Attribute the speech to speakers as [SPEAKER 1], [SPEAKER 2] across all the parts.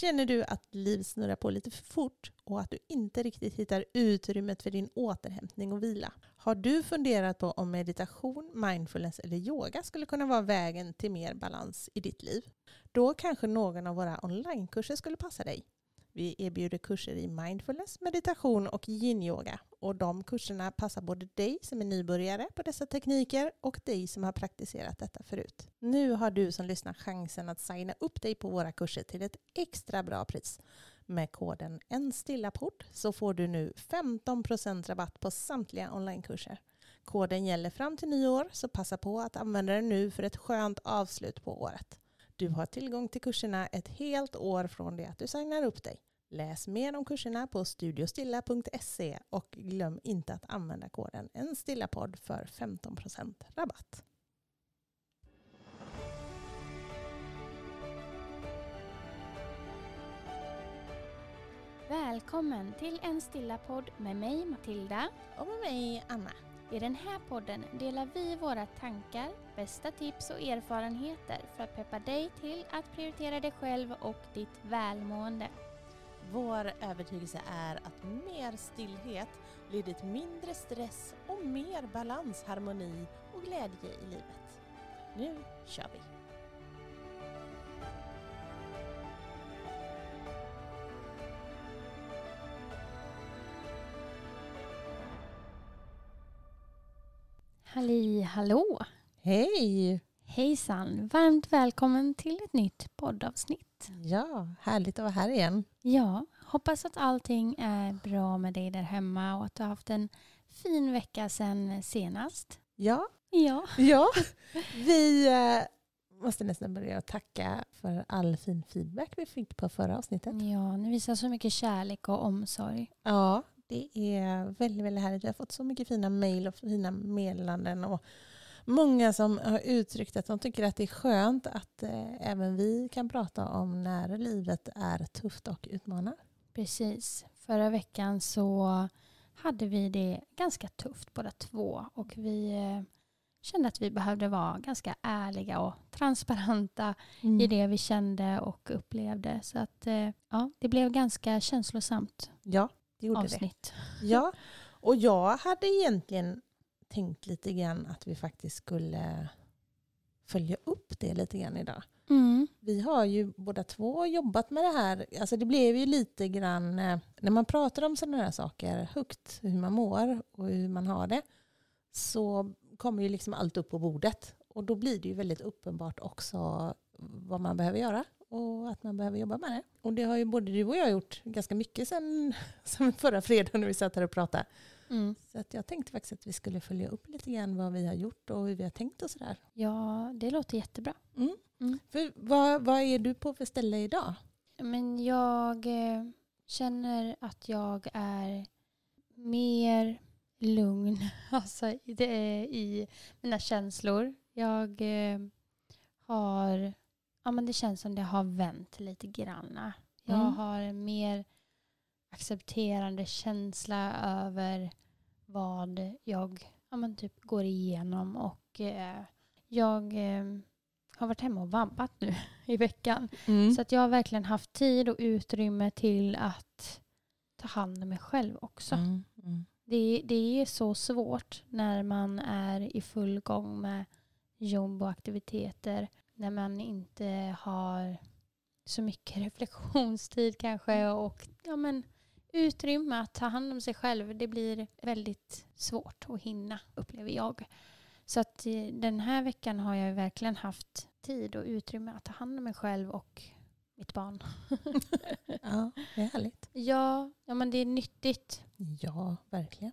[SPEAKER 1] Känner du att livet snurrar på lite för fort och att du inte riktigt hittar utrymmet för din återhämtning och vila? Har du funderat på om meditation, mindfulness eller yoga skulle kunna vara vägen till mer balans i ditt liv? Då kanske någon av våra onlinekurser skulle passa dig. Vi erbjuder kurser i mindfulness, meditation och yin-yoga. Och de kurserna passar både dig som är nybörjare på dessa tekniker och dig som har praktiserat detta förut. Nu har du som lyssnar chansen att signa upp dig på våra kurser till ett extra bra pris. Med koden ENSTILLAPORT så får du nu 15% rabatt på samtliga onlinekurser. Koden gäller fram till nyår så passa på att använda den nu för ett skönt avslut på året. Du har tillgång till kurserna ett helt år från det att du signar upp dig. Läs mer om kurserna på studiostilla.se och glöm inte att använda koden en stillapodd för 15% rabatt.
[SPEAKER 2] Välkommen till en stilla podd med mig Matilda.
[SPEAKER 1] Och med mig Anna.
[SPEAKER 2] I den här podden delar vi våra tankar, bästa tips och erfarenheter för att peppa dig till att prioritera dig själv och ditt välmående.
[SPEAKER 1] Vår övertygelse är att mer stillhet leder till mindre stress och mer balans, harmoni och glädje i livet. Nu kör vi!
[SPEAKER 2] Halli hallå!
[SPEAKER 1] Hej!
[SPEAKER 2] Hejsan! Varmt välkommen till ett nytt poddavsnitt.
[SPEAKER 1] Ja, härligt att vara här igen.
[SPEAKER 2] Ja, hoppas att allting är bra med dig där hemma och att du har haft en fin vecka sedan senast.
[SPEAKER 1] Ja,
[SPEAKER 2] Ja,
[SPEAKER 1] ja. vi eh, måste nästan börja tacka för all fin feedback vi fick på förra avsnittet.
[SPEAKER 2] ja ni visar så mycket kärlek och omsorg.
[SPEAKER 1] Ja, det är väldigt, väldigt härligt. Vi har fått så mycket fina mejl och fina meddelanden och många som har uttryckt att de tycker att det är skönt att eh, även vi kan prata om när livet är tufft och utmanar.
[SPEAKER 2] Precis. Förra veckan så hade vi det ganska tufft båda två och vi eh, kände att vi behövde vara ganska ärliga och transparenta i det vi kände och upplevde. Så att eh, ja, det blev ganska känslosamt
[SPEAKER 1] Ja, det gjorde
[SPEAKER 2] avsnitt.
[SPEAKER 1] det. Ja, och jag hade egentligen tänkt lite grann att vi faktiskt skulle följa upp det lite grann idag.
[SPEAKER 2] Mm.
[SPEAKER 1] Vi har ju båda två jobbat med det här. Alltså det blev ju lite grann, eh, när man pratar om sådana här saker högt, hur man mår och hur man har det, så kommer ju liksom allt upp på bordet. Och då blir det ju väldigt uppenbart också vad man behöver göra och att man behöver jobba med det. Och det har ju både du och jag gjort ganska mycket sen, sen förra fredagen när vi satt här och pratade.
[SPEAKER 2] Mm.
[SPEAKER 1] Så att jag tänkte faktiskt att vi skulle följa upp lite grann vad vi har gjort och hur vi har tänkt och sådär.
[SPEAKER 2] Ja, det låter jättebra.
[SPEAKER 1] Mm.
[SPEAKER 2] Mm.
[SPEAKER 1] För vad, vad är du på för ställe idag?
[SPEAKER 2] Men jag eh, känner att jag är mer lugn alltså, i, mina känslor. Jag eh, har, ja men det känns som det har vänt lite grann. Jag
[SPEAKER 1] Mm.
[SPEAKER 2] har mer accepterande känsla över vad jag ja, men typ går igenom och eh, jag eh, har varit hemma och vabbat nu i veckan.
[SPEAKER 1] Mm.
[SPEAKER 2] Så att jag har verkligen haft tid och utrymme till att ta hand om mig själv också.
[SPEAKER 1] Mm. Mm.
[SPEAKER 2] Det, det är så svårt när man är i full gång med jobb och aktiviteter. När man inte har så mycket reflektionstid kanske och ja, men, utrymme att ta hand om sig själv. Det blir väldigt svårt att hinna upplever jag. Så att eh, den här veckan har jag verkligen haft tid och utrymme att ta hand om mig själv och mitt barn.
[SPEAKER 1] Ja, det är härligt.
[SPEAKER 2] Ja, ja men det är nyttigt.
[SPEAKER 1] Ja, verkligen.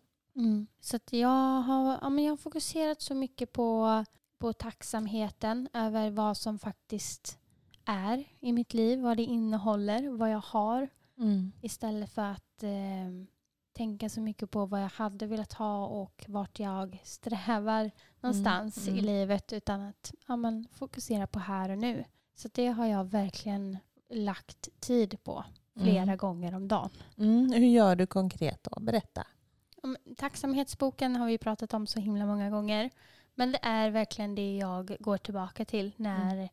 [SPEAKER 2] Så att jag, har, ja, men jag har fokuserat så mycket på, på tacksamheten över vad som faktiskt är i mitt liv, vad det innehåller, vad jag har.
[SPEAKER 1] Mm.
[SPEAKER 2] Istället för att eh, tänka så mycket på vad jag hade velat ha och vart jag strävar någonstans
[SPEAKER 1] mm.
[SPEAKER 2] i livet. Utan att ja, men, fokusera på här och nu. Så det har jag verkligen lagt tid på flera
[SPEAKER 1] Mm.
[SPEAKER 2] gånger om dagen.
[SPEAKER 1] Mm. Hur gör du konkret då? Berätta.
[SPEAKER 2] Om- Tacksamhetsboken har vi pratat om så himla många gånger. Men det är verkligen det jag går tillbaka till när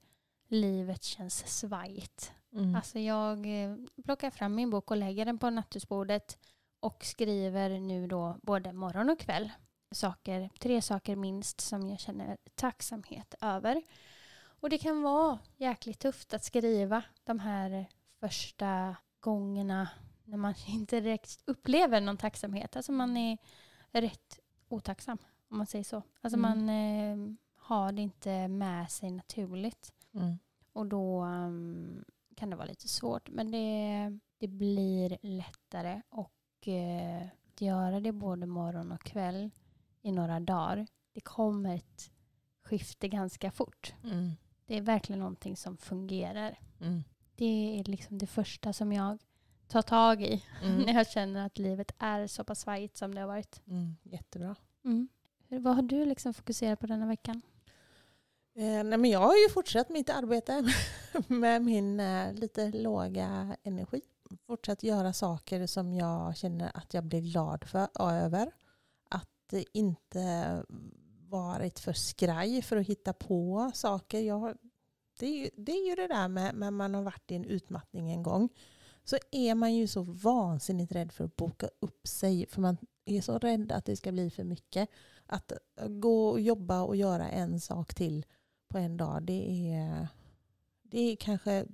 [SPEAKER 2] livet känns svajigt.
[SPEAKER 1] Mm.
[SPEAKER 2] Alltså jag eh, plockar fram min bok och lägger den på nattduksbordet och skriver nu då både morgon och kväll saker, tre saker minst som jag känner tacksamhet över. Och det kan vara jäkligt tufft att skriva de här första gångerna när man inte direkt upplever någon tacksamhet. Alltså man är rätt otacksam om man säger så. Alltså
[SPEAKER 1] Mm.
[SPEAKER 2] man eh, har det inte med sig naturligt.
[SPEAKER 1] Mm.
[SPEAKER 2] Och då um, kan det vara lite svårt. Men det, det blir lättare och eh, att göra det både morgon och kväll i några dagar. Det kommer ett skifte ganska fort.
[SPEAKER 1] Mm.
[SPEAKER 2] Det är verkligen någonting som fungerar.
[SPEAKER 1] Mm.
[SPEAKER 2] Det är liksom det första som jag tar tag i
[SPEAKER 1] Mm.
[SPEAKER 2] när jag känner att livet är så pass svajigt som det har varit.
[SPEAKER 1] Mm. Jättebra.
[SPEAKER 2] Hur, vad har du liksom fokuserat på denna veckan?
[SPEAKER 1] Eh, nej men jag har ju fortsatt mitt arbete med min eh, lite låga energi. Fortsatt göra saker som jag känner att jag blir glad för, över. Att eh, inte varit för skraj för att hitta på saker. Jag, det, är ju, det är ju det där med när man har varit i en utmattning en gång. Så är man ju så vansinnigt rädd för att boka upp sig. För man är så rädd att det ska bli för mycket. Att gå och jobba och göra en sak till på en dag. Det är, det är kanske...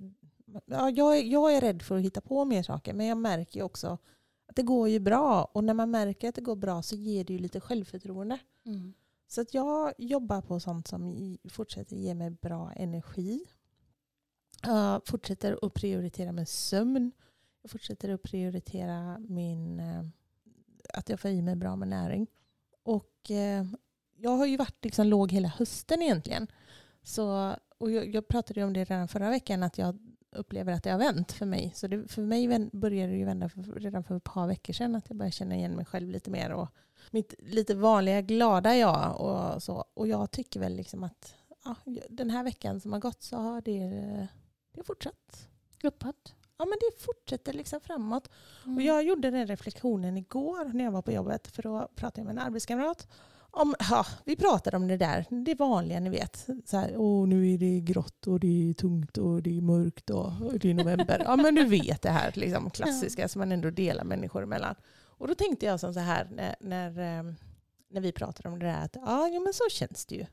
[SPEAKER 1] Ja, jag, är, jag är rädd för att hitta på mer saker men jag märker ju också att det går ju bra. Och när man märker att det går bra så ger det ju lite självförtroende. Så att jag jobbar på sånt som fortsätter ge mig bra energi. Jag fortsätter att prioritera min sömn. Jag fortsätter att prioritera min, eh, att jag får i mig bra med näring. Och eh, jag har ju varit liksom låg hela hösten egentligen. Så, och jag, jag pratade om det redan förra veckan att jag upplever att det har vänt för mig. Så det, för mig började det ju vända för, redan för ett par veckor sedan att jag började känna igen mig själv lite mer. Och mitt lite vanliga glada jag och så. Och jag tycker väl liksom att ja, den här veckan som har gått så har det, det har fortsatt.
[SPEAKER 2] Uppåt?
[SPEAKER 1] Ja men det fortsätter liksom framåt.
[SPEAKER 2] Mm.
[SPEAKER 1] Och jag gjorde den reflektionen igår när jag var på jobbet för då pratade jag med en arbetskamrat. Om, ja, vi pratade om det där, det vanliga ni vet. Så här, Åh, nu är det grått och det är tungt och det är mörkt och det är november. Ja men du vet det här liksom, klassiska som man ändå delar människor emellan. Och då tänkte jag som så här när, när, eh, när vi pratade om det där att ja, ja men så känns det ju.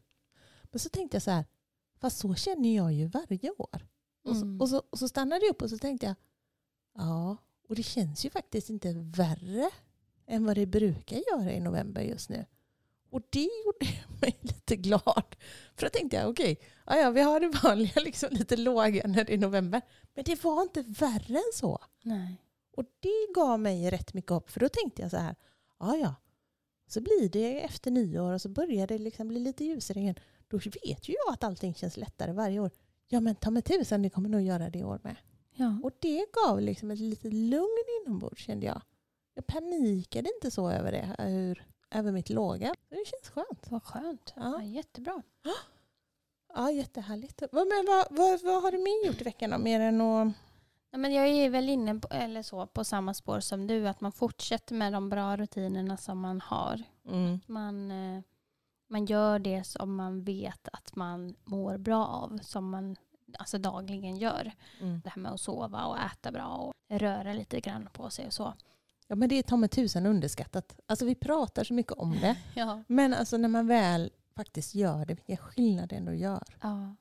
[SPEAKER 1] Men så tänkte jag så här, fast så känner jag ju varje år. Och, så,
[SPEAKER 2] Mm.
[SPEAKER 1] och, så, och så stannade jag upp och så tänkte jag, ja, och det känns ju faktiskt inte värre än vad det brukar göra i november just nu. Och det gjorde mig lite glad. För då tänkte jag, okej, ja, vi har det vanliga liksom lite låga när det är november. Men det var inte värre än så.
[SPEAKER 2] Nej.
[SPEAKER 1] Och det gav mig rätt mycket hopp. För då tänkte jag så här, ja ja, så blir det efter nyår och så börjar det liksom bli lite ljusare igen. Då vet ju jag att allting känns lättare varje år. Ja men ta mig tusan, det kommer nog göra det i år med.
[SPEAKER 2] Ja.
[SPEAKER 1] Och det gav liksom ett litet lugn inombords kände jag. Jag panikade inte så över det, över, över mitt låga. Det känns skönt.
[SPEAKER 2] Vad skönt.
[SPEAKER 1] Ja.
[SPEAKER 2] Ja. jättebra.
[SPEAKER 1] Ja, jättehärligt. Vad, men vad, vad, vad har du mer gjort i veckan då? Mer än att...
[SPEAKER 2] Ja, men jag är väl inne på, eller så, på samma spår som du, att man fortsätter med de bra rutinerna som man har.
[SPEAKER 1] Mm.
[SPEAKER 2] Man, eh, man gör det som man vet att man mår bra av, som man alltså dagligen gör.
[SPEAKER 1] Mm.
[SPEAKER 2] Det här med att sova och äta bra och röra lite grann på sig och så.
[SPEAKER 1] Ja, men det är ta mig tusan underskattat. Alltså vi pratar så mycket om det.
[SPEAKER 2] Ja.
[SPEAKER 1] Men alltså när man väl faktiskt gör det, vilken skillnad det ändå gör.
[SPEAKER 2] Ja,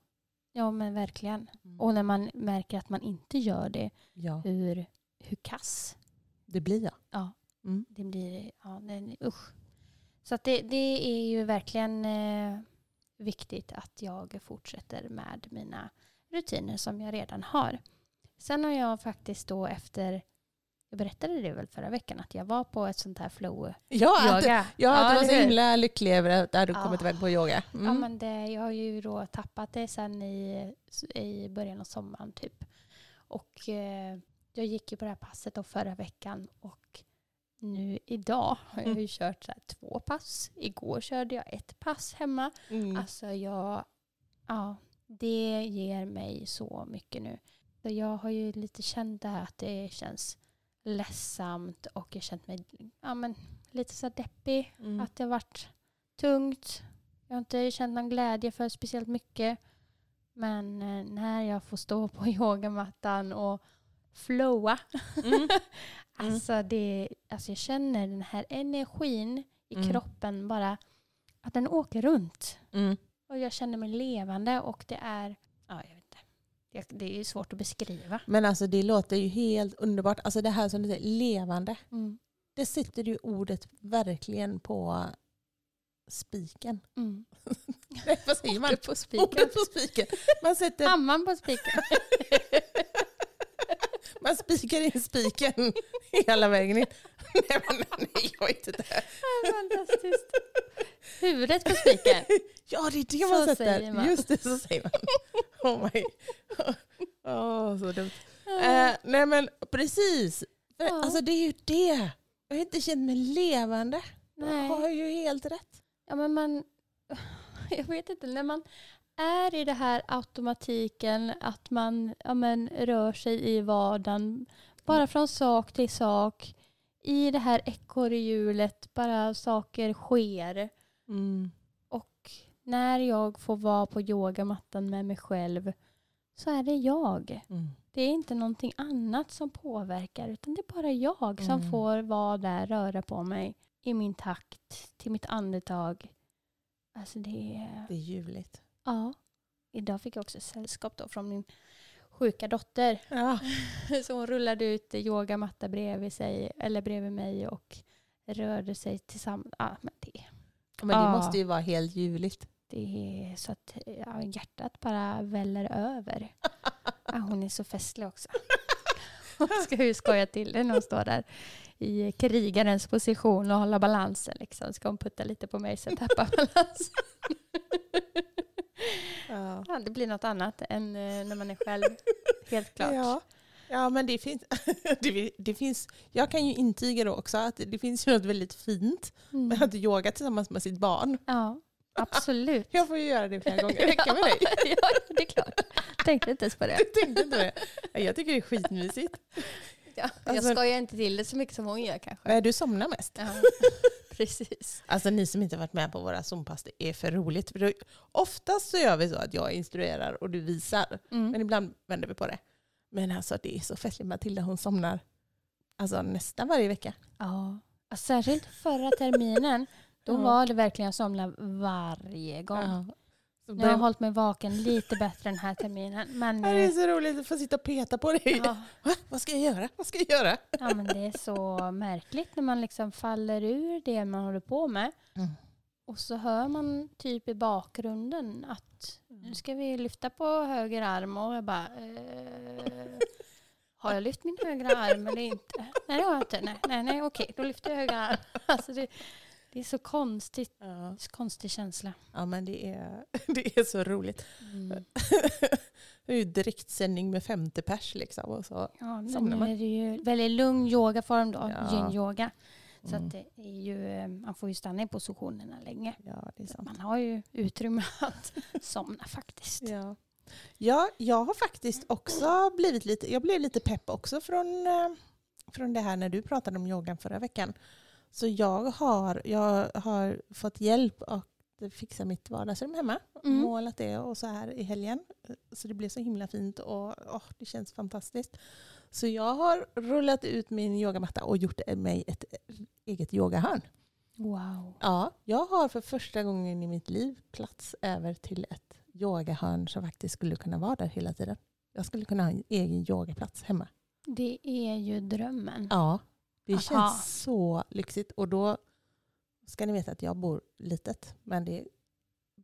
[SPEAKER 2] ja men verkligen.
[SPEAKER 1] Mm.
[SPEAKER 2] Och när man märker att man inte gör det,
[SPEAKER 1] Ja,
[SPEAKER 2] hur, hur kass
[SPEAKER 1] det blir jag.
[SPEAKER 2] Ja.
[SPEAKER 1] Mm.
[SPEAKER 2] det blir. Ja, det, usch. Så att det, det är ju verkligen eh, viktigt att jag fortsätter med mina rutiner som jag redan har. Sen har jag faktiskt då efter, jag berättade det väl förra veckan, att jag var på ett sånt här flow
[SPEAKER 1] Ja, att,
[SPEAKER 2] yoga.
[SPEAKER 1] ja, att du var så himla lycklig över att du hade
[SPEAKER 2] Ja.
[SPEAKER 1] kommit iväg på yoga. Mm.
[SPEAKER 2] Ja, men det, jag har ju då tappat det sen i, i början av sommaren typ. Och eh, jag gick ju på det här passet då förra veckan och nu idag har jag ju kört så två pass. Igår körde jag ett pass hemma.
[SPEAKER 1] Mm.
[SPEAKER 2] Alltså jag, ja, det ger mig så mycket nu. Så jag har ju lite känt det här att det känns ledsamt och jag känt mig ja, men, lite så deppig.
[SPEAKER 1] Mm.
[SPEAKER 2] Att det har varit tungt. Jag har inte känt någon glädje för speciellt mycket. Men eh, när jag får stå på yogamattan och flowa.
[SPEAKER 1] Mm.
[SPEAKER 2] Alltså, det, alltså jag känner den här energin i
[SPEAKER 1] Mm.
[SPEAKER 2] kroppen bara. Att den åker runt.
[SPEAKER 1] Mm.
[SPEAKER 2] Och jag känner mig levande och det är, ja. Det, är ju svårt att beskriva.
[SPEAKER 1] Men alltså det låter ju helt underbart. Alltså det här som du säger, levande.
[SPEAKER 2] Mm.
[SPEAKER 1] Det sitter ju ordet verkligen på spiken.
[SPEAKER 2] Mm.
[SPEAKER 1] Nej, vad säger man?
[SPEAKER 2] Ordet på spiken.
[SPEAKER 1] Ordet på spiken. Man, sätter,
[SPEAKER 2] Hammaren på spiken.
[SPEAKER 1] man spikar in spiken hela vägen in. Nej, men, nej jag vet inte.
[SPEAKER 2] Fantastiskt. Huvudet på spiken.
[SPEAKER 1] Ja, det är det
[SPEAKER 2] Så
[SPEAKER 1] man sätter.
[SPEAKER 2] säger man.
[SPEAKER 1] Just det, så säger man. Oh my. Åh, så dumt. Eh, nej men precis.
[SPEAKER 2] Ja.
[SPEAKER 1] Alltså det är ju det. Jag har inte känt mig levande. Jag
[SPEAKER 2] Nej.
[SPEAKER 1] har ju helt rätt.
[SPEAKER 2] Ja, men man, jag vet inte, när man är i det här automatiken, att man ja, men, rör sig i vardagen, bara från sak till sak, i det här ekorrhjulet, bara saker sker.
[SPEAKER 1] Mm.
[SPEAKER 2] Och när jag får vara på yogamattan med mig själv så är det jag.
[SPEAKER 1] Mm.
[SPEAKER 2] Det är inte någonting annat som påverkar utan det är bara jag som
[SPEAKER 1] Mm.
[SPEAKER 2] får vara där, röra på mig i min takt, till mitt andetag. Alltså det är...
[SPEAKER 1] Det är ljuvligt.
[SPEAKER 2] Ja. Idag fick jag också sällskap då från min sjuka dotter.
[SPEAKER 1] Ja.
[SPEAKER 2] Så hon rullade ut yogamatta bredvid sig, eller bredvid mig och rörde sig tillsammans. Ja, men det,
[SPEAKER 1] Men det
[SPEAKER 2] Ja.
[SPEAKER 1] måste ju vara helt ljuvligt.
[SPEAKER 2] det är så att ja, hjärtat bara väller över. Ja, hon är så festlig också. Hon ska ju skoja till det när hon står där i krigarens position och hålla balansen. Liksom. Ska hon putta lite på mig så jag tappar balansen.
[SPEAKER 1] Ja.
[SPEAKER 2] Ja, det blir något annat än eh, när man är själv. Helt klart.
[SPEAKER 1] Ja. ja, men det finns, det, det finns... Jag kan ju intyga då också att det finns ju något väldigt fint
[SPEAKER 2] Mm.
[SPEAKER 1] med att yoga tillsammans med sitt barn.
[SPEAKER 2] Ja, absolut.
[SPEAKER 1] Jag får ju göra det flera gånger i veckan med dig.
[SPEAKER 2] ja, det är klart. Tänkte inte ens på det.
[SPEAKER 1] Jag tänkte inte det. Jag tycker det är skitmysigt.
[SPEAKER 2] Ja, jag
[SPEAKER 1] Alltså-
[SPEAKER 2] skojar inte till det så mycket som hon gör kanske.
[SPEAKER 1] Nej, du somnar mest.
[SPEAKER 2] Ja, precis.
[SPEAKER 1] Alltså ni som inte har varit med på våra zompass, det är för roligt. För då, oftast så gör vi så att jag instruerar och du visar.
[SPEAKER 2] Mm.
[SPEAKER 1] Men ibland vänder vi på det. Men alltså det är så festligt. Matilda hon somnar alltså, nästan varje vecka.
[SPEAKER 2] Ja, och särskilt förra terminen. Då var det verkligen jag somnade varje gång.
[SPEAKER 1] Ja.
[SPEAKER 2] Har jag
[SPEAKER 1] börjar-
[SPEAKER 2] hållit mig vaken lite bättre den här terminen. Men,
[SPEAKER 1] det är så roligt att få sitta och peta på dig.
[SPEAKER 2] ja,
[SPEAKER 1] Va? Vad ska jag göra? Vad ska jag göra?
[SPEAKER 2] ja, men det är så märkligt när man liksom faller ur det man håller på med.
[SPEAKER 1] Mm.
[SPEAKER 2] Och så hör man typ i bakgrunden att nu ska vi lyfta på höger arm och jag bara eh, har jag lyft min högra arm eller inte? Nej det har jag inte. Nej, nej, nej okej då lyfter jag högra arm. Alltså det, det är så konstigt,
[SPEAKER 1] Ja.
[SPEAKER 2] konstig känsla.
[SPEAKER 1] ja, men det är, det är så roligt.
[SPEAKER 2] Mm.
[SPEAKER 1] det är ju direktsändning med 50 pers liksom. Och så.
[SPEAKER 2] Ja, nu
[SPEAKER 1] man?
[SPEAKER 2] är det ju väldigt lugn yogaform då,
[SPEAKER 1] Ja.
[SPEAKER 2] yin-yoga. Så
[SPEAKER 1] Mm.
[SPEAKER 2] att det är ju, eh, man får ju stanna i positionerna länge.
[SPEAKER 1] Ja, det är sant.
[SPEAKER 2] Man har ju utrymme att somna faktiskt.
[SPEAKER 1] Ja. ja, jag har faktiskt också blivit lite, jag blev lite pepp också från, eh, från det här när du pratade om yogan förra veckan. Så jag har, jag har fått hjälp att fixa mitt vardagsrum hemma.
[SPEAKER 2] Mm.
[SPEAKER 1] Målat det och så här i helgen. Så det blev så himla fint och åh, det känns fantastiskt. Så jag har rullat ut min yogamatta och gjort mig ett eget yogahörn.
[SPEAKER 2] Wow.
[SPEAKER 1] Ja, jag har för första gången i mitt liv plats över till ett yogahörn som faktiskt skulle kunna vara där hela tiden. Jag skulle kunna ha en egen yogaplats hemma.
[SPEAKER 2] Det är ju drömmen.
[SPEAKER 1] Ja, det
[SPEAKER 2] Aha.
[SPEAKER 1] känns så lyxigt. Och då ska ni veta att jag bor litet, men det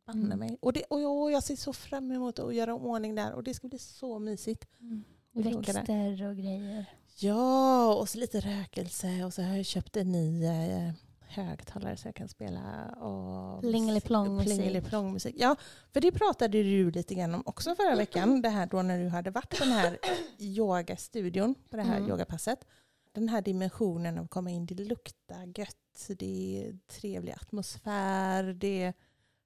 [SPEAKER 1] banne
[SPEAKER 2] Mm.
[SPEAKER 1] mig. Och, det, och jag, ser så fram emot att göra ordning där och det ska bli så mysigt.
[SPEAKER 2] Mm. Växter och grejer.
[SPEAKER 1] Ja, och så lite rökelse och så har jag köpt en ny eh, högtalare så jag kan spela och
[SPEAKER 2] Plingeliplong-musik.
[SPEAKER 1] Plingeliplong-musik. Ja, för det pratade du lite grann om också förra veckan. Det här då när du hade varit på den här yogastudion, på det här
[SPEAKER 2] Mm.
[SPEAKER 1] yogapasset. Den här dimensionen av att komma in, det luktar gött, det är trevlig atmosfär, det är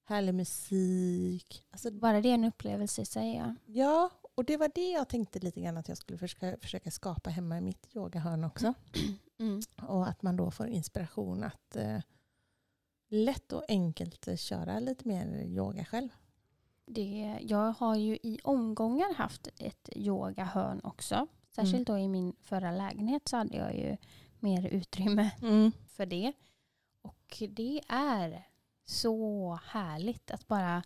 [SPEAKER 1] härlig musik. Alltså,
[SPEAKER 2] Bara det är en upplevelse i sig. Ja.
[SPEAKER 1] ja, och det var det jag tänkte lite grann att jag skulle försöka, försöka skapa hemma i mitt yogahörn också.
[SPEAKER 2] Mm.
[SPEAKER 1] Och att man då får inspiration att eh, lätt och enkelt köra lite mer yoga själv.
[SPEAKER 2] Det, jag har ju i omgångar haft ett yogahörn också. Särskilt då i min förra lägenhet så hade jag ju mer utrymme
[SPEAKER 1] Mm.
[SPEAKER 2] för det. Och det är så härligt att bara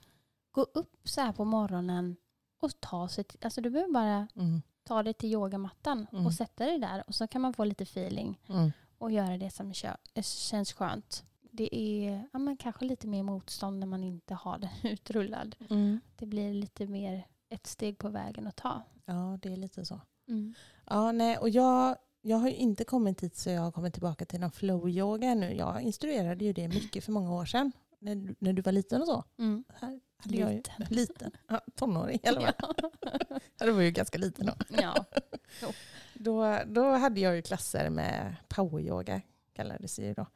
[SPEAKER 2] gå upp så här på morgonen och ta sig till, alltså du behöver bara
[SPEAKER 1] Mm.
[SPEAKER 2] ta dig till yogamattan
[SPEAKER 1] Mm.
[SPEAKER 2] och sätta dig där och så kan man få lite feeling
[SPEAKER 1] Mm.
[SPEAKER 2] och göra det som eh, känns skönt. Det är ja, men kanske lite mer motstånd när man inte har den utrullad.
[SPEAKER 1] Mm.
[SPEAKER 2] Det blir lite mer ett steg på vägen att ta.
[SPEAKER 1] Ja, det är lite så.
[SPEAKER 2] Mm.
[SPEAKER 1] Ja, nej, och jag, jag har ju inte kommit dit så jag har kommit tillbaka till någon flow-yoga nu. Jag instruerade ju det mycket för många år sedan. När, du- när du var liten och så.
[SPEAKER 2] Mm.
[SPEAKER 1] Här hade jag ju,
[SPEAKER 2] Liten.
[SPEAKER 1] liten. Ja, tonåring eller vad? Ja. Det var ju ganska liten då.
[SPEAKER 2] ja.
[SPEAKER 1] då. Då hade jag ju klasser med poweryoga kallades det ju då.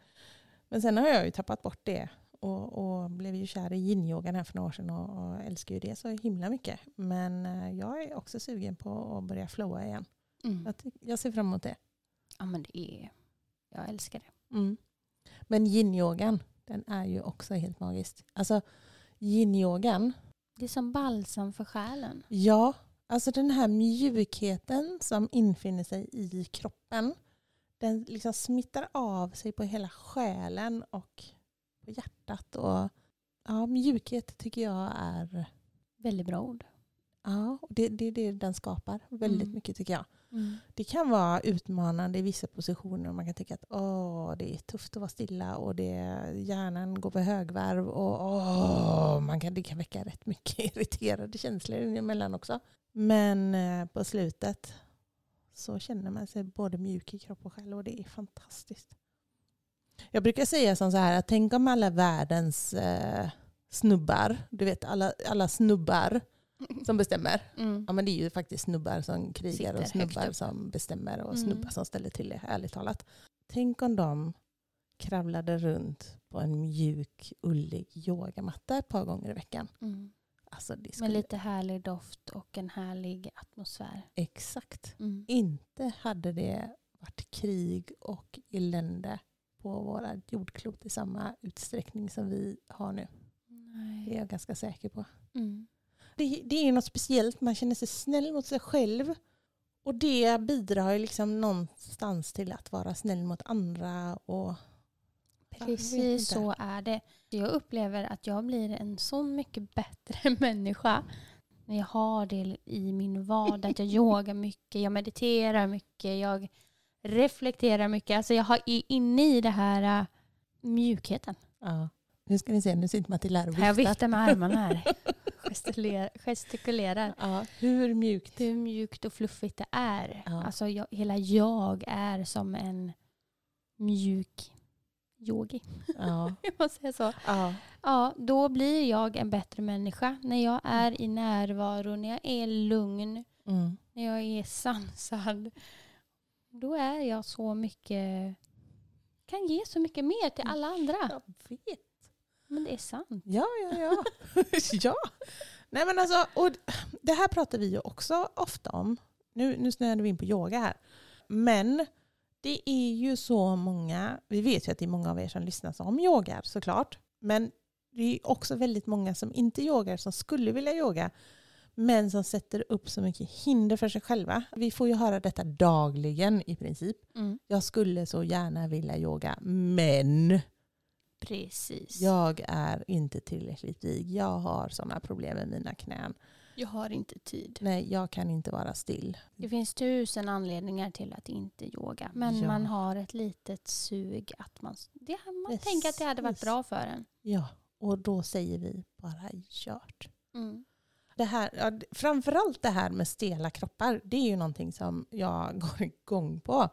[SPEAKER 1] Men sen har jag ju tappat bort det. Och, och blev ju kär i yin-yogan här för några år sedan och, och älskar ju det så himla mycket. Men eh, jag är också sugen på att börja flowa igen.
[SPEAKER 2] Mm.
[SPEAKER 1] Jag, jag ser fram emot det.
[SPEAKER 2] ja, men det är... Jag älskar det.
[SPEAKER 1] Mm. Men yin-yogan, den är ju också helt magisk. Alltså yin-yogan,
[SPEAKER 2] Det är som balsam för själen.
[SPEAKER 1] ja, alltså den här mjukheten som infinner sig i kroppen, den liksom smittar av sig på hela själen och på hjärtat. Och, ja, mjukhet tycker jag är,
[SPEAKER 2] Väldigt bra ord.
[SPEAKER 1] ja, det, det är det den skapar väldigt
[SPEAKER 2] Mm.
[SPEAKER 1] mycket tycker jag.
[SPEAKER 2] Mm.
[SPEAKER 1] Det kan vara utmanande i vissa positioner. och Man kan tycka att åh, det är tufft att vara stilla och det, hjärnan går på högvarv. Och, åh, man kan, det kan väcka rätt mycket irriterade känslor emellan också. Men eh, på slutet så känner man sig både mjuk i kropp och själ och det är fantastiskt. Jag brukar säga som så här att tänk om alla världens eh, snubbar, du vet alla, alla snubbar som bestämmer.
[SPEAKER 2] Mm.
[SPEAKER 1] Ja men det är ju faktiskt snubbar som krigar
[SPEAKER 2] Sitter
[SPEAKER 1] och snubbar som bestämmer och
[SPEAKER 2] Mm.
[SPEAKER 1] snubbar som ställer till det, ärligt talat. Tänk om de kravlade runt på en mjuk, ullig yogamatta ett par gånger i veckan.
[SPEAKER 2] Mm.
[SPEAKER 1] Alltså det
[SPEAKER 2] Med
[SPEAKER 1] skulle...
[SPEAKER 2] lite härlig doft och en härlig atmosfär.
[SPEAKER 1] Exakt.
[SPEAKER 2] Mm.
[SPEAKER 1] Inte hade det varit krig och elände på våra jordklot i samma utsträckning som vi har nu. Det är
[SPEAKER 2] Nej.
[SPEAKER 1] jag ganska säker på.
[SPEAKER 2] Mm.
[SPEAKER 1] Det, det är något speciellt, man känner sig snäll mot sig själv. Och det bidrar ju liksom någonstans till att vara snäll mot andra. Och,
[SPEAKER 2] Precis så är det. Jag upplever att jag blir en så mycket bättre människa när jag har det i min vardag. Att jag yogar mycket, jag mediterar mycket, jag reflekterar mycket. Alltså jag har är inne i det här äh, mjukheten.
[SPEAKER 1] ja. Nu ska ni se, nu sitter Matilda här och
[SPEAKER 2] Jag
[SPEAKER 1] viftar.
[SPEAKER 2] viftar med armarna här. Gestikulerar. gestikulerar.
[SPEAKER 1] Ja, hur mjukt?
[SPEAKER 2] Hur mjukt och fluffigt det är.
[SPEAKER 1] Ja.
[SPEAKER 2] Alltså jag, hela jag är som en mjuk yogi.
[SPEAKER 1] Ja.
[SPEAKER 2] Jag måste säga så.
[SPEAKER 1] Ja.
[SPEAKER 2] Ja, då blir jag en bättre människa. När jag är i närvaro, när jag är lugn,
[SPEAKER 1] Mm.
[SPEAKER 2] när jag är sansad. Då är jag så mycket, kan ge så mycket mer till alla andra.
[SPEAKER 1] Jag vet.
[SPEAKER 2] Men det är sant.
[SPEAKER 1] Ja, ja, ja. ja. Nej, men alltså, och det här pratar vi ju också ofta om. Nu, nu snöade vi in på yoga här. Men det är ju så många, vi vet ju att det är många av er som lyssnar som yogar såklart. Men det är också väldigt många som inte yogar som skulle vilja yoga. Men som sätter upp så mycket hinder för sig själva. Vi får ju höra detta dagligen i princip.
[SPEAKER 2] Mm.
[SPEAKER 1] Jag skulle så gärna vilja yoga, men
[SPEAKER 2] Precis.
[SPEAKER 1] jag är inte tillräckligt vig. Jag har sådana problem med mina knän.
[SPEAKER 2] Jag har inte tid.
[SPEAKER 1] Nej, jag kan inte vara still.
[SPEAKER 2] Det finns tusen anledningar till att inte yoga. Men
[SPEAKER 1] Ja.
[SPEAKER 2] man har ett litet sug att man, det, man tänker att det hade varit
[SPEAKER 1] Precis.
[SPEAKER 2] bra för en.
[SPEAKER 1] Ja, och då säger vi bara kört.
[SPEAKER 2] Mm.
[SPEAKER 1] Det här, ja, framförallt det här med stela kroppar, det är ju någonting som jag går igång på.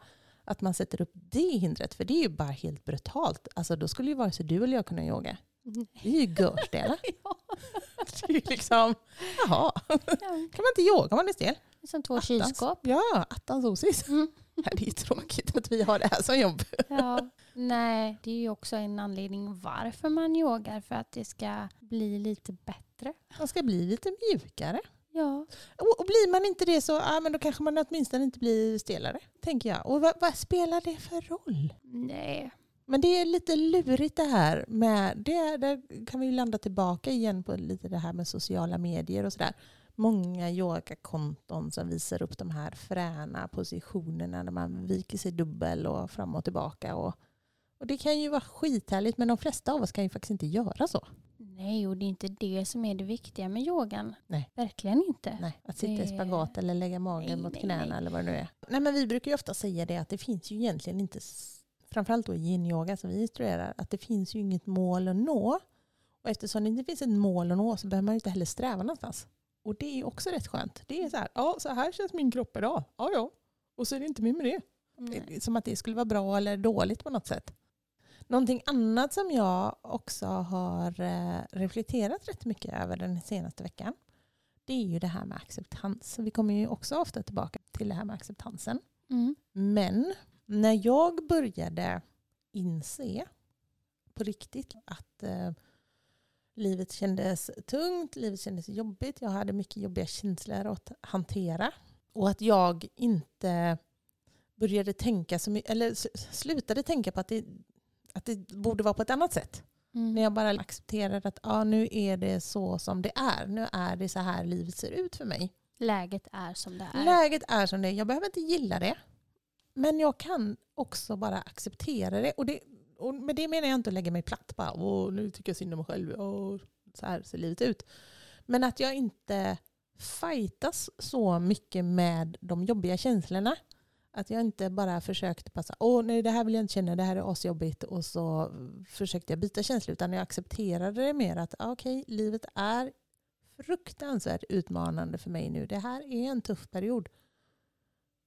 [SPEAKER 1] Att man sätter upp det hindret, för det är ju bara helt brutalt. Alltså då skulle ju vare sig du eller jag kunna yoga. Vi är ju görstela.
[SPEAKER 2] ja.
[SPEAKER 1] Det är ju liksom, jaha,
[SPEAKER 2] Ja,
[SPEAKER 1] kan man inte yoga om man är stel?
[SPEAKER 2] det som två
[SPEAKER 1] Attans.
[SPEAKER 2] kylskåp.
[SPEAKER 1] Ja, attans osis.
[SPEAKER 2] Mm.
[SPEAKER 1] Det är ju tråkigt att vi har det här som jobb.
[SPEAKER 2] Ja. Nej, det är ju också en anledning varför man yogar. För att det ska bli lite bättre.
[SPEAKER 1] Man ska bli lite mjukare.
[SPEAKER 2] Ja.
[SPEAKER 1] Och, och blir man inte det så ja, men då kanske man åtminstone inte blir stelare, tänker jag. Och vad, vad spelar det för roll?
[SPEAKER 2] Nej.
[SPEAKER 1] Men det är lite lurigt det här med, det, där kan vi landa tillbaka igen på lite det här med sociala medier och sådär. Många yogakonton som visar upp de här fräna positionerna när man viker sig dubbel och fram och tillbaka. Och, och det kan ju vara skithärligt men de flesta av oss kan ju faktiskt inte göra så.
[SPEAKER 2] Nej, och det är inte det som är det viktiga med yogan.
[SPEAKER 1] Nej.
[SPEAKER 2] Verkligen inte.
[SPEAKER 1] Nej, att sitta i spagat eller lägga magen
[SPEAKER 2] Nej,
[SPEAKER 1] mot
[SPEAKER 2] nej,
[SPEAKER 1] knäna
[SPEAKER 2] nej.
[SPEAKER 1] eller vad det nu är. Nej, men vi brukar ju ofta säga det att det finns ju egentligen inte, framförallt då i yin-yoga som vi instruerar, att det finns ju inget mål att nå. Och eftersom det inte finns ett mål att nå så behöver man ju inte heller sträva någonstans. Och det är också rätt skönt. Det är så här, ja så här känns min kropp idag. Ja ja. Och så är det inte mer med det.
[SPEAKER 2] Nej.
[SPEAKER 1] Som att det skulle vara bra eller dåligt på något sätt. Någonting annat som jag också har eh, reflekterat rätt mycket över den senaste veckan. Det är ju det här med acceptans. Vi kommer ju också ofta tillbaka till det här med acceptansen.
[SPEAKER 2] Mm.
[SPEAKER 1] Men när jag började inse på riktigt att eh, livet kändes tungt, livet kändes jobbigt, jag hade mycket jobbiga känslor att hantera och att jag inte började tänka så mycket, eller slutade tänka på att det, att det borde vara på ett annat sätt.
[SPEAKER 2] Mm.
[SPEAKER 1] När jag bara accepterade att ah, nu är det så som det är. Nu är det så här livet ser ut för mig.
[SPEAKER 2] Läget är som det är.
[SPEAKER 1] Läget är som det är. Jag behöver inte gilla det. Men jag kan också bara acceptera det. Och, det, och med det menar jag inte att lägga mig platt. Bara, Åh, nu tycker jag synd om mig själv. Åh, så här ser livet ut. Men att jag inte fightas så mycket med de jobbiga känslorna. Att jag inte bara försökte passa, åh nej det här vill jag inte känna, det här är asjobbigt och så försökte jag byta känsla utan jag accepterade det mer att ah, okej, livet är fruktansvärt utmanande för mig nu. Det här är en tuff period.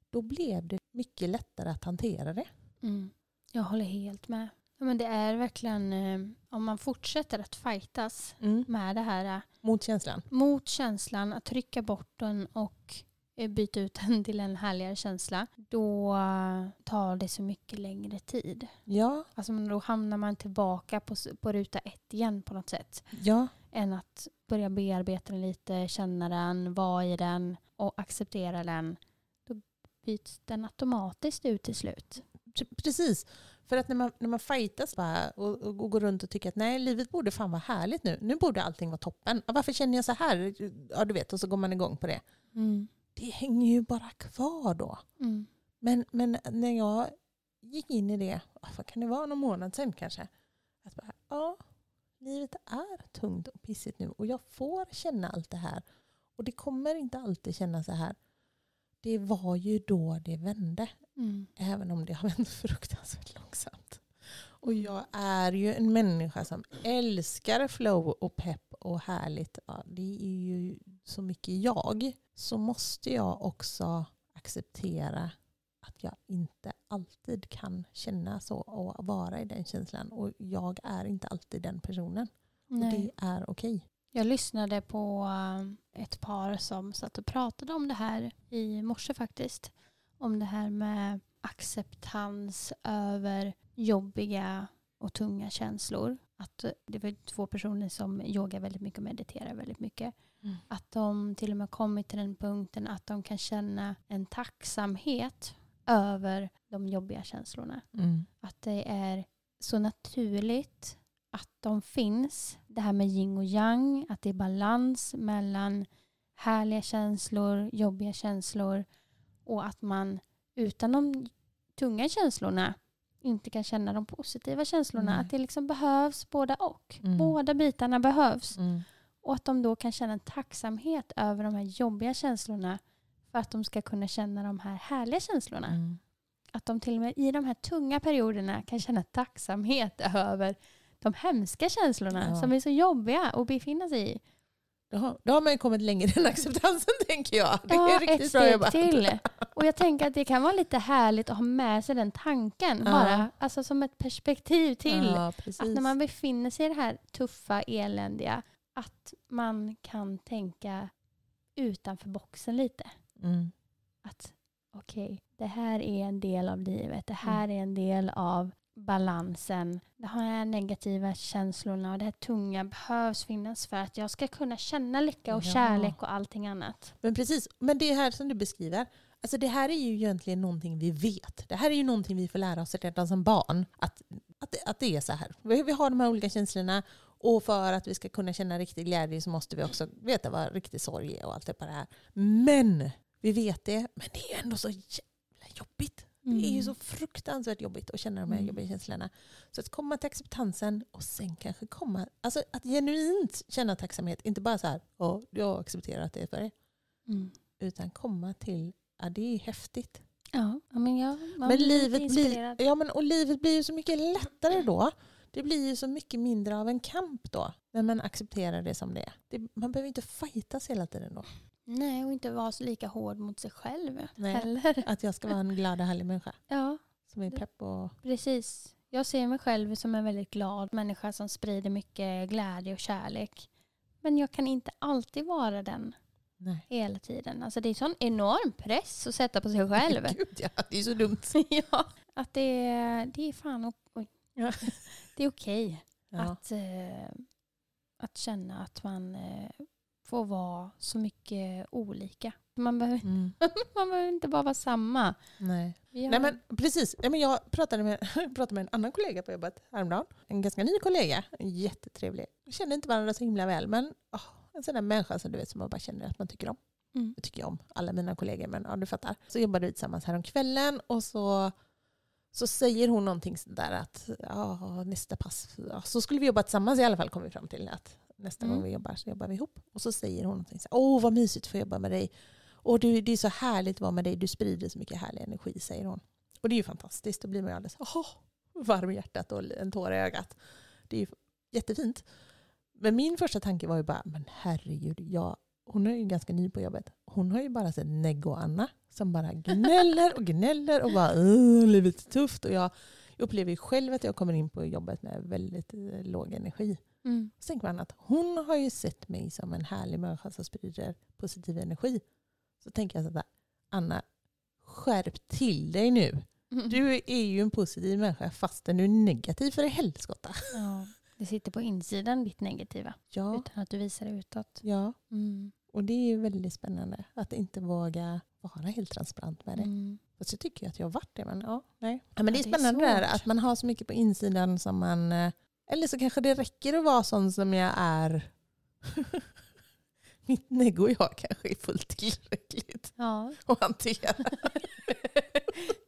[SPEAKER 1] Då blev det mycket lättare att hantera det.
[SPEAKER 2] Mm. Jag håller helt med. Ja, men det är verkligen, eh, om man fortsätter att fightas med det här eh,
[SPEAKER 1] Mot känslan.
[SPEAKER 2] mot känslan, att trycka bort den och byta ut den till en härligare känsla, då eh, tar det så mycket längre tid.
[SPEAKER 1] Ja,
[SPEAKER 2] Alltså då hamnar man tillbaka på, på ruta ett igen på något sätt.
[SPEAKER 1] ja,
[SPEAKER 2] Än att börja bearbeta den lite, känna den, vara i den och acceptera den. Då byts den automatiskt ut till slut.
[SPEAKER 1] Pre- precis. För att när man, när man fightas bara och, och går runt och tycker att nej, livet borde fan vara härligt nu. Nu borde allting vara toppen. Varför känner jag så här? Ja, du vet, och så går man igång på det. Det hänger ju bara kvar då.
[SPEAKER 2] Mm.
[SPEAKER 1] Men, men när jag gick in i det, ah, vad kan det vara, någon månad sedan kanske. Att bara, ja, livet är tungt och pissigt nu och jag får känna allt det här. Och det kommer inte alltid kännas så här. Det var ju då det vände.
[SPEAKER 2] Mm.
[SPEAKER 1] Även om det har vänt fruktansvärt långsamt. Och jag är ju en människa som älskar flow och pepp och härligt. Ja, det är ju så mycket jag. Så måste jag också acceptera att jag inte alltid kan känna så och vara i den känslan. Och jag är inte alltid den personen. Och det är okej.
[SPEAKER 2] Jag lyssnade på eh, ett par som satt och pratade om det här i morse faktiskt. Om det här med acceptans över jobbiga och tunga känslor. Att eh, det var två personer som yogar väldigt mycket och mediterar väldigt mycket.
[SPEAKER 1] Mm.
[SPEAKER 2] Att de till och med kommit till den punkten att de kan känna en tacksamhet över de jobbiga känslorna.
[SPEAKER 1] Mm.
[SPEAKER 2] Att det är så naturligt att de finns. Det här med yin och yang, att det är balans mellan härliga känslor, jobbiga känslor och att man utan de tunga känslorna inte kan känna de positiva känslorna.
[SPEAKER 1] Nej.
[SPEAKER 2] Att det liksom behövs båda och.
[SPEAKER 1] Mm.
[SPEAKER 2] Båda bitarna behövs.
[SPEAKER 1] Mm.
[SPEAKER 2] Och att de då kan känna en tacksamhet över de här jobbiga känslorna för att de ska kunna känna de här härliga känslorna.
[SPEAKER 1] Mm.
[SPEAKER 2] Att de till och med i de här tunga perioderna kan känna tacksamhet över de hemska känslorna
[SPEAKER 1] Ja.
[SPEAKER 2] som är så jobbiga att befinna sig i.
[SPEAKER 1] Då, har, då har man ju kommit längre än acceptansen tänker jag. Det är
[SPEAKER 2] Ja,
[SPEAKER 1] riktigt
[SPEAKER 2] ett
[SPEAKER 1] bra
[SPEAKER 2] steg
[SPEAKER 1] jobbat.
[SPEAKER 2] till. Och jag tänker att det kan vara lite härligt att ha med sig den tanken.
[SPEAKER 1] Ja.
[SPEAKER 2] Bara, alltså som ett perspektiv till.
[SPEAKER 1] Ja.
[SPEAKER 2] Att när man befinner sig i det här tuffa, eländiga, att man kan tänka utanför boxen lite.
[SPEAKER 1] mm.
[SPEAKER 2] Att okej, det här är en del av livet. Det
[SPEAKER 1] Mm.
[SPEAKER 2] här är en del av balansen. De här negativa känslorna och det här tunga behövs finnas för att jag ska kunna känna lycka och
[SPEAKER 1] Ja.
[SPEAKER 2] kärlek och allting annat.
[SPEAKER 1] Men precis, men det här som du beskriver, alltså det här är ju egentligen någonting vi vet. Det här är ju någonting vi får lära oss redan som barn. Att, att att det, att det är så här. Vi, vi har de här olika känslorna och för att vi ska kunna känna riktig glädje så måste vi också veta vad riktig sorg är och allt det på det här. Men vi vet det, men det är ändå så jävla jobbigt. Det är ju så fruktansvärt jobbigt att känna de här
[SPEAKER 2] Mm.
[SPEAKER 1] jobbiga känslorna. Så att komma till acceptansen och sen kanske komma, alltså att genuint känna tacksamhet, inte bara så här, ja, jag accepterar att det är för det,
[SPEAKER 2] Mm.
[SPEAKER 1] utan komma till, ja det är häftigt.
[SPEAKER 2] Ja, men jag man
[SPEAKER 1] Men livet, blir, ja, men, och livet blir ju så mycket lättare då. Det blir ju så mycket mindre av en kamp då, när man accepterar det som det är. Det, man behöver inte fightas hela tiden då.
[SPEAKER 2] Nej, och inte vara så lika hård mot sig själv
[SPEAKER 1] Nej.
[SPEAKER 2] heller.
[SPEAKER 1] Att jag ska vara en glad och härlig människa
[SPEAKER 2] Ja,
[SPEAKER 1] som är pepp och...
[SPEAKER 2] precis. Jag ser mig själv som en väldigt glad människa som sprider mycket glädje och kärlek. Men jag kan inte alltid vara den
[SPEAKER 1] Nej.
[SPEAKER 2] hela tiden. Alltså det är sån enorm press att sätta på sig själv.
[SPEAKER 1] Gud, ja, det är så dumt.
[SPEAKER 2] ja, att det, är- det är fan o- oj.
[SPEAKER 1] Ja.
[SPEAKER 2] Det är okej
[SPEAKER 1] Ja.
[SPEAKER 2] att, eh, att känna att man eh, får vara så mycket olika. Man behöver,
[SPEAKER 1] Mm.
[SPEAKER 2] man behöver inte bara vara samma.
[SPEAKER 1] Nej.
[SPEAKER 2] Har-
[SPEAKER 1] Nej men precis. Jag pratade med, pratade med en annan kollega på jobbet häromdagen. En ganska ny kollega. Jättetrevlig. Vi kände inte varandra så himla väl men åh, en sån där människa som du vet som man bara känner att man tycker om.
[SPEAKER 2] Mm.
[SPEAKER 1] Jag tycker om alla mina kollegor men ja du fattar. Så jobbade vi tillsammans här om kvällen och så, så säger hon någonting sådär att ja, nästa pass, ja, så skulle vi jobba tillsammans i alla fall kom vi fram till att nästa
[SPEAKER 2] Mm.
[SPEAKER 1] gång vi jobbar så jobbar vi ihop. Och så säger hon någonting så åh vad mysigt att få jobba med dig. Och du, det är så härligt att vara med dig, du sprider så mycket härlig energi säger hon. Och det är ju fantastiskt, då blir man ju alldeles åh, varm i hjärtat och en tår i ögat. Det är ju jättefint. Men min första tanke var ju bara, men herregud, jag, hon är ju ganska ny på jobbet. Hon har ju bara sett Neggo-Anna som bara gnäller och gnäller och bara "Åh, livet är tufft. Och jag upplever ju själv att jag kommer in på jobbet med väldigt eh, låg energi.
[SPEAKER 2] Mm.
[SPEAKER 1] Så tänker man att hon har ju sett mig som en härlig människa som sprider positiv energi. Så tänker jag så här, Anna, skärp till dig nu.
[SPEAKER 2] Mm.
[SPEAKER 1] Du är ju en positiv människa fastän du är negativ för i helskotta.
[SPEAKER 2] Ja, det sitter på insidan ditt negativa
[SPEAKER 1] Ja,
[SPEAKER 2] utan att du visar det utåt.
[SPEAKER 1] ja,
[SPEAKER 2] Mm.
[SPEAKER 1] och det är ju väldigt spännande att inte våga vara helt transparent med det.
[SPEAKER 2] Mm.
[SPEAKER 1] Fast jag tycker att jag har varit det. Men, ja, nej. Ja, men det är
[SPEAKER 2] Ja, det är
[SPEAKER 1] spännande där att man har så mycket på insidan som man... eh, Eller så kanske det räcker att vara sån som jag är. Mitt neggo och jag kanske är fullt tillräckligt
[SPEAKER 2] Ja,
[SPEAKER 1] att hantera.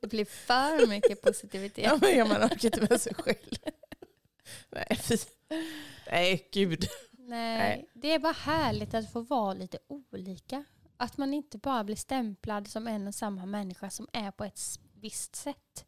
[SPEAKER 2] det blir för mycket positivitet.
[SPEAKER 1] Ja, men man orkar inte med sig själv. Nej, fy. Nej, gud.
[SPEAKER 2] Nej,
[SPEAKER 1] Nej.
[SPEAKER 2] det är bara härligt att få vara lite olika. Att man inte bara blir stämplad som en och samma människa som är på ett visst sätt.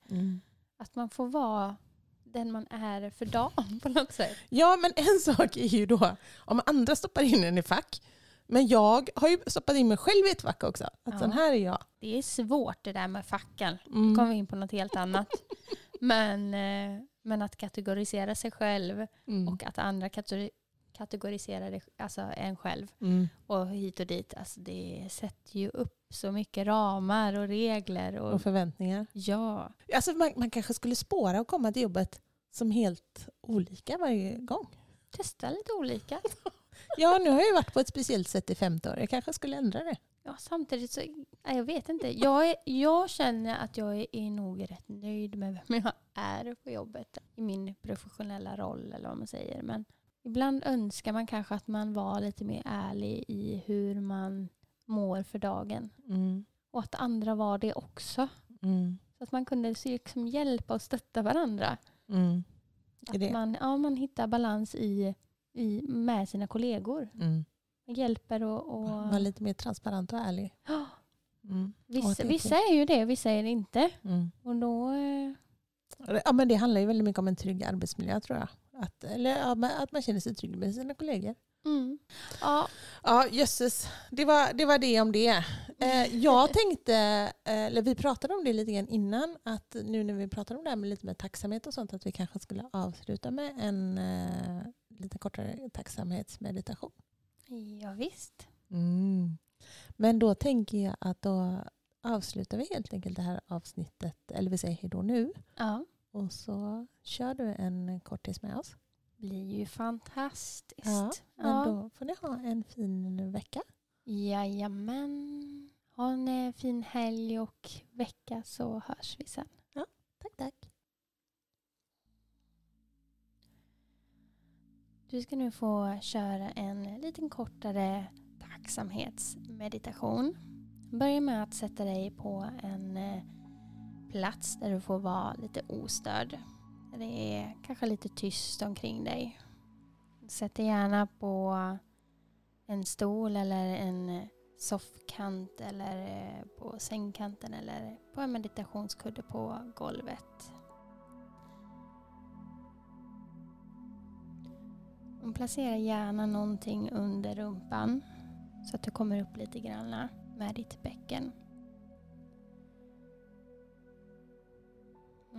[SPEAKER 2] Att man får vara den man är för dagen på något sätt.
[SPEAKER 1] Ja, men en sak är ju då om andra stoppar in en i fack. Men jag har ju stoppat in mig själv i ett fack också. Att
[SPEAKER 2] Ja.
[SPEAKER 1] sån här är jag.
[SPEAKER 2] Det är svårt det där med facken.
[SPEAKER 1] Mm.
[SPEAKER 2] Nu kommer vi in på något helt annat. Men, eh, men att kategorisera sig själv
[SPEAKER 1] Mm.
[SPEAKER 2] och att andra kategori- kategoriserar det, alltså en själv
[SPEAKER 1] Mm.
[SPEAKER 2] och hit och dit. Alltså det sätter ju upp så mycket ramar och regler. Och,
[SPEAKER 1] Och förväntningar.
[SPEAKER 2] ja,
[SPEAKER 1] Alltså man, man kanske skulle spåra och komma till jobbet som helt olika varje gång.
[SPEAKER 2] testa lite olika.
[SPEAKER 1] Ja, nu har jag ju varit på ett speciellt sätt i 50 år. Jag kanske skulle ändra det.
[SPEAKER 2] Ja, samtidigt så, nej, jag vet inte. Jag, är, jag känner att jag är, är nog rätt nöjd med vem jag är på jobbet. I min professionella roll eller vad man säger. Men ibland önskar man kanske att man var lite mer ärlig i hur man mår för dagen.
[SPEAKER 1] Mm.
[SPEAKER 2] Och att andra var det också.
[SPEAKER 1] Mm.
[SPEAKER 2] Så att man kunde liksom hjälpa och stötta varandra.
[SPEAKER 1] Mm.
[SPEAKER 2] Att man, ja, man hittar balans i, i, med sina kollegor.
[SPEAKER 1] Mm.
[SPEAKER 2] Hjälper och... och
[SPEAKER 1] Var lite mer transparent och ärlig. Mm.
[SPEAKER 2] Vissa, vissa är ju det, vissa är det inte.
[SPEAKER 1] Mm.
[SPEAKER 2] Och då... eh,
[SPEAKER 1] Ja, men det handlar ju väldigt mycket om en trygg arbetsmiljö tror jag. Att, eller ja, att man känner sig trygg med sina kollegor.
[SPEAKER 2] Mm. Ja,
[SPEAKER 1] Ja, jösses. Det var, det var det om det. Eh, jag tänkte, eh, eller vi pratade om det lite grann innan, att nu när vi pratar om det här med lite med tacksamhet och sånt, att vi kanske skulle avsluta med en eh, lite kortare tacksamhetsmeditation.
[SPEAKER 2] Ja visst.
[SPEAKER 1] Mm. Men då tänker jag att då avslutar vi helt enkelt det här avsnittet, eller vi säger hej då nu,
[SPEAKER 2] Ja,
[SPEAKER 1] och så kör du en kortis med oss.
[SPEAKER 2] blir ju fantastiskt.
[SPEAKER 1] Ja, Men
[SPEAKER 2] Ja.
[SPEAKER 1] då får ni ha en fin vecka.
[SPEAKER 2] Jajamän. Ha en eh, fin helg och vecka så hörs vi sen.
[SPEAKER 1] Tack, tack.
[SPEAKER 2] Du ska nu få köra en liten kortare tacksamhetsmeditation. Börja med att sätta dig på en eh, plats där du får vara lite ostörd. Det är kanske lite tyst omkring dig. Sätt dig gärna på en stol eller en soffkant eller eh, på sängkanten eller på en meditationskudde på golvet. Och placera gärna någonting under rumpan så att du kommer upp lite grann med ditt bäcken.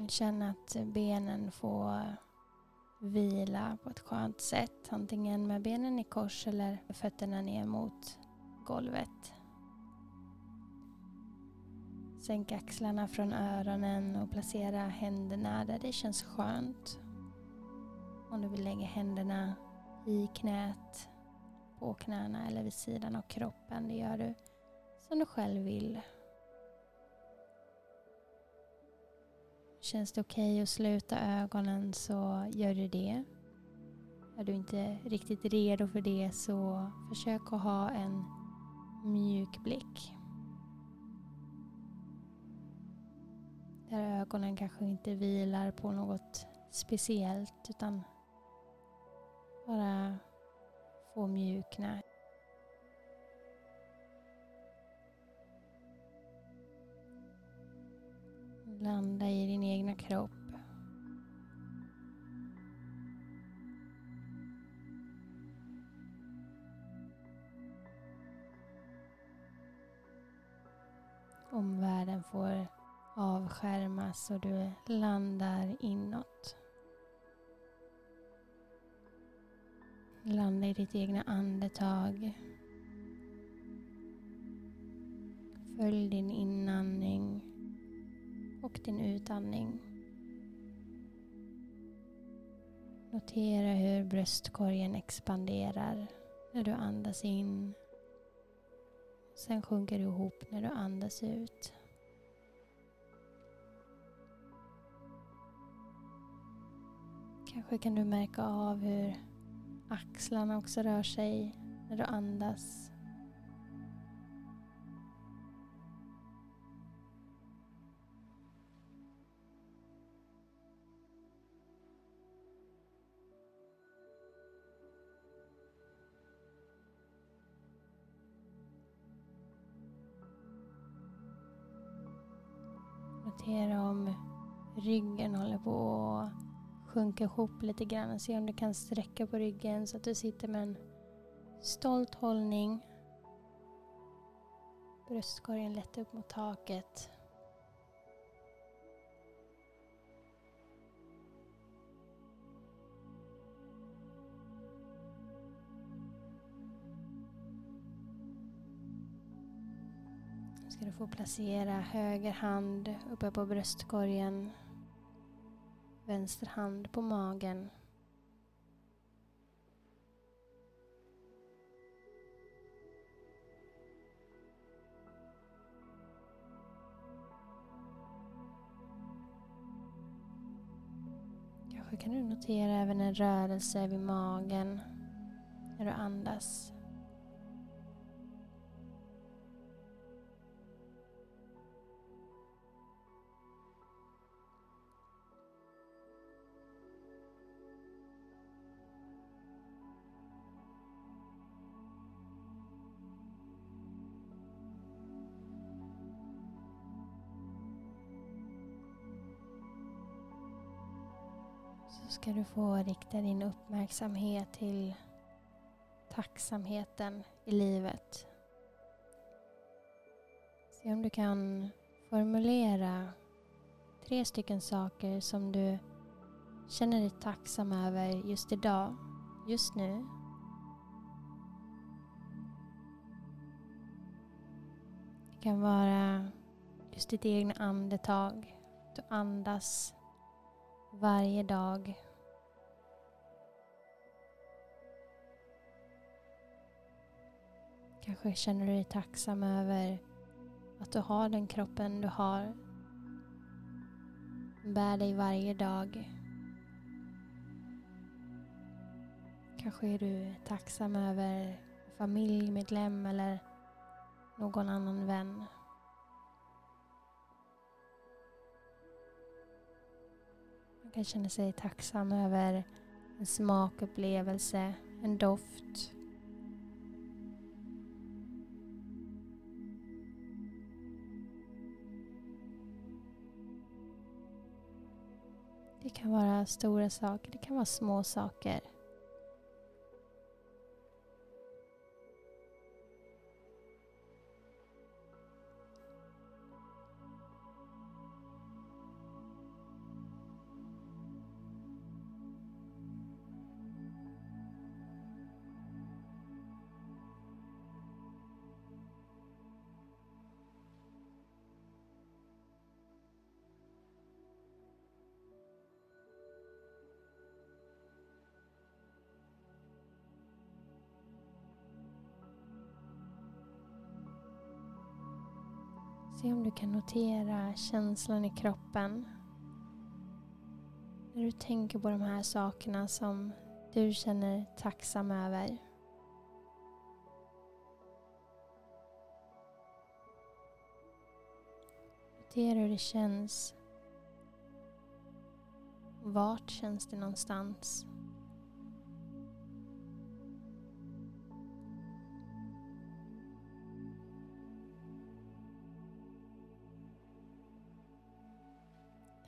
[SPEAKER 2] Känn att benen får vila på ett skönt sätt. Antingen med benen i kors eller fötterna ner mot golvet. Sänk axlarna från öronen och placera händerna där det känns skönt. Om du vill lägga händerna i knät, på knäna eller vid sidan av kroppen, det gör du som du själv vill. Känns det okej okay att sluta ögonen så gör du det. Är du inte riktigt redo för det så försök att ha en mjuk blick. Där ögonen kanske inte vilar på något speciellt utan bara få mjukna. Landa i din egna kropp. Omvärlden får avskärmas och du landar inåt. Landa i ditt egna andetag. Följ din inandning och din utandning. Notera hur bröstkorgen expanderar när du andas in. Sen sjunker du ihop när du andas ut. Kanske kan du märka av hur axlarna också rör sig när du andas. Notera om ryggen håller på att sjunka ihop lite grann. Se om du kan sträcka på ryggen så att du sitter med en stolt hållning. Bröstkorgen lätt upp mot taket. Nu ska du få placera höger hand uppe på bröstkorgen Vänster hand på magen. Kanske kan du notera även en rörelse vid magen när du andas. Ska du få rikta din uppmärksamhet till tacksamheten i livet. Se om du kan formulera tre stycken saker som du känner dig tacksam över just idag, just nu. Det kan vara just ditt egna andetag. Du andas varje dag Kanske känner du dig tacksam över att du har den kroppen du har. Bär dig varje dag. Kanske är du tacksam över familjemedlem eller någon annan vän. Man kan känna sig tacksam över en smakupplevelse, en doft. Kan vara stora saker, det kan vara små saker. Se om du kan notera känslan i kroppen. När du tänker på de här sakerna som du känner tacksam över. Notera hur det känns. Vart känns det någonstans?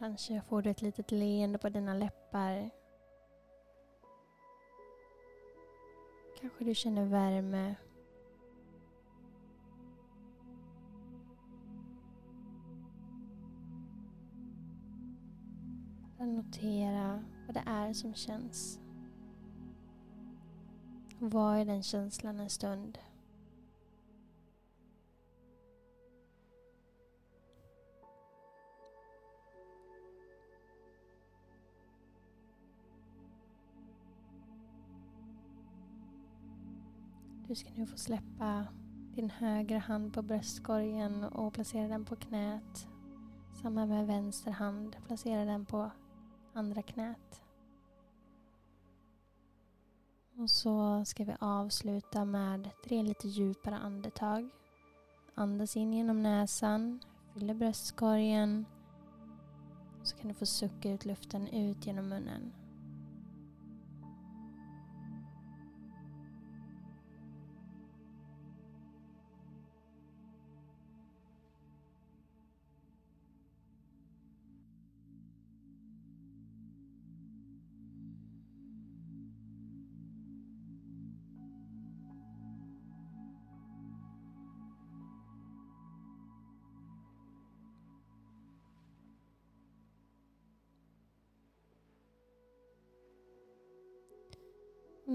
[SPEAKER 2] Kanske får du ett litet leende på dina läppar. Kanske du känner värme. Notera vad det är som känns. Var är den känslan en stund? Du ska nu få släppa din högra hand på bröstkorgen och placera den på knät. Samma med vänster hand, placera den på andra knät. Och så ska vi avsluta med tre lite djupare andetag. Andas in genom näsan, fyller bröstkorgen. Så kan du få sucka ut luften ut genom munnen.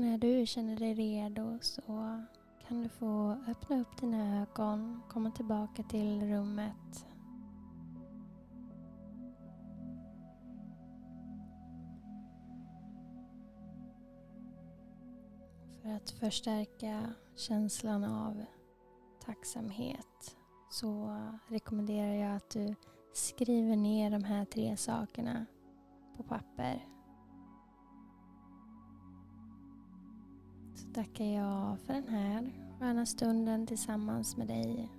[SPEAKER 2] När du känner dig redo så kan du få öppna upp dina ögon, komma tillbaka till rummet. För att förstärka känslan av tacksamhet så rekommenderar jag att du skriver ner de här tre sakerna på papper. Så tackar jag för den här sköna stunden tillsammans med dig.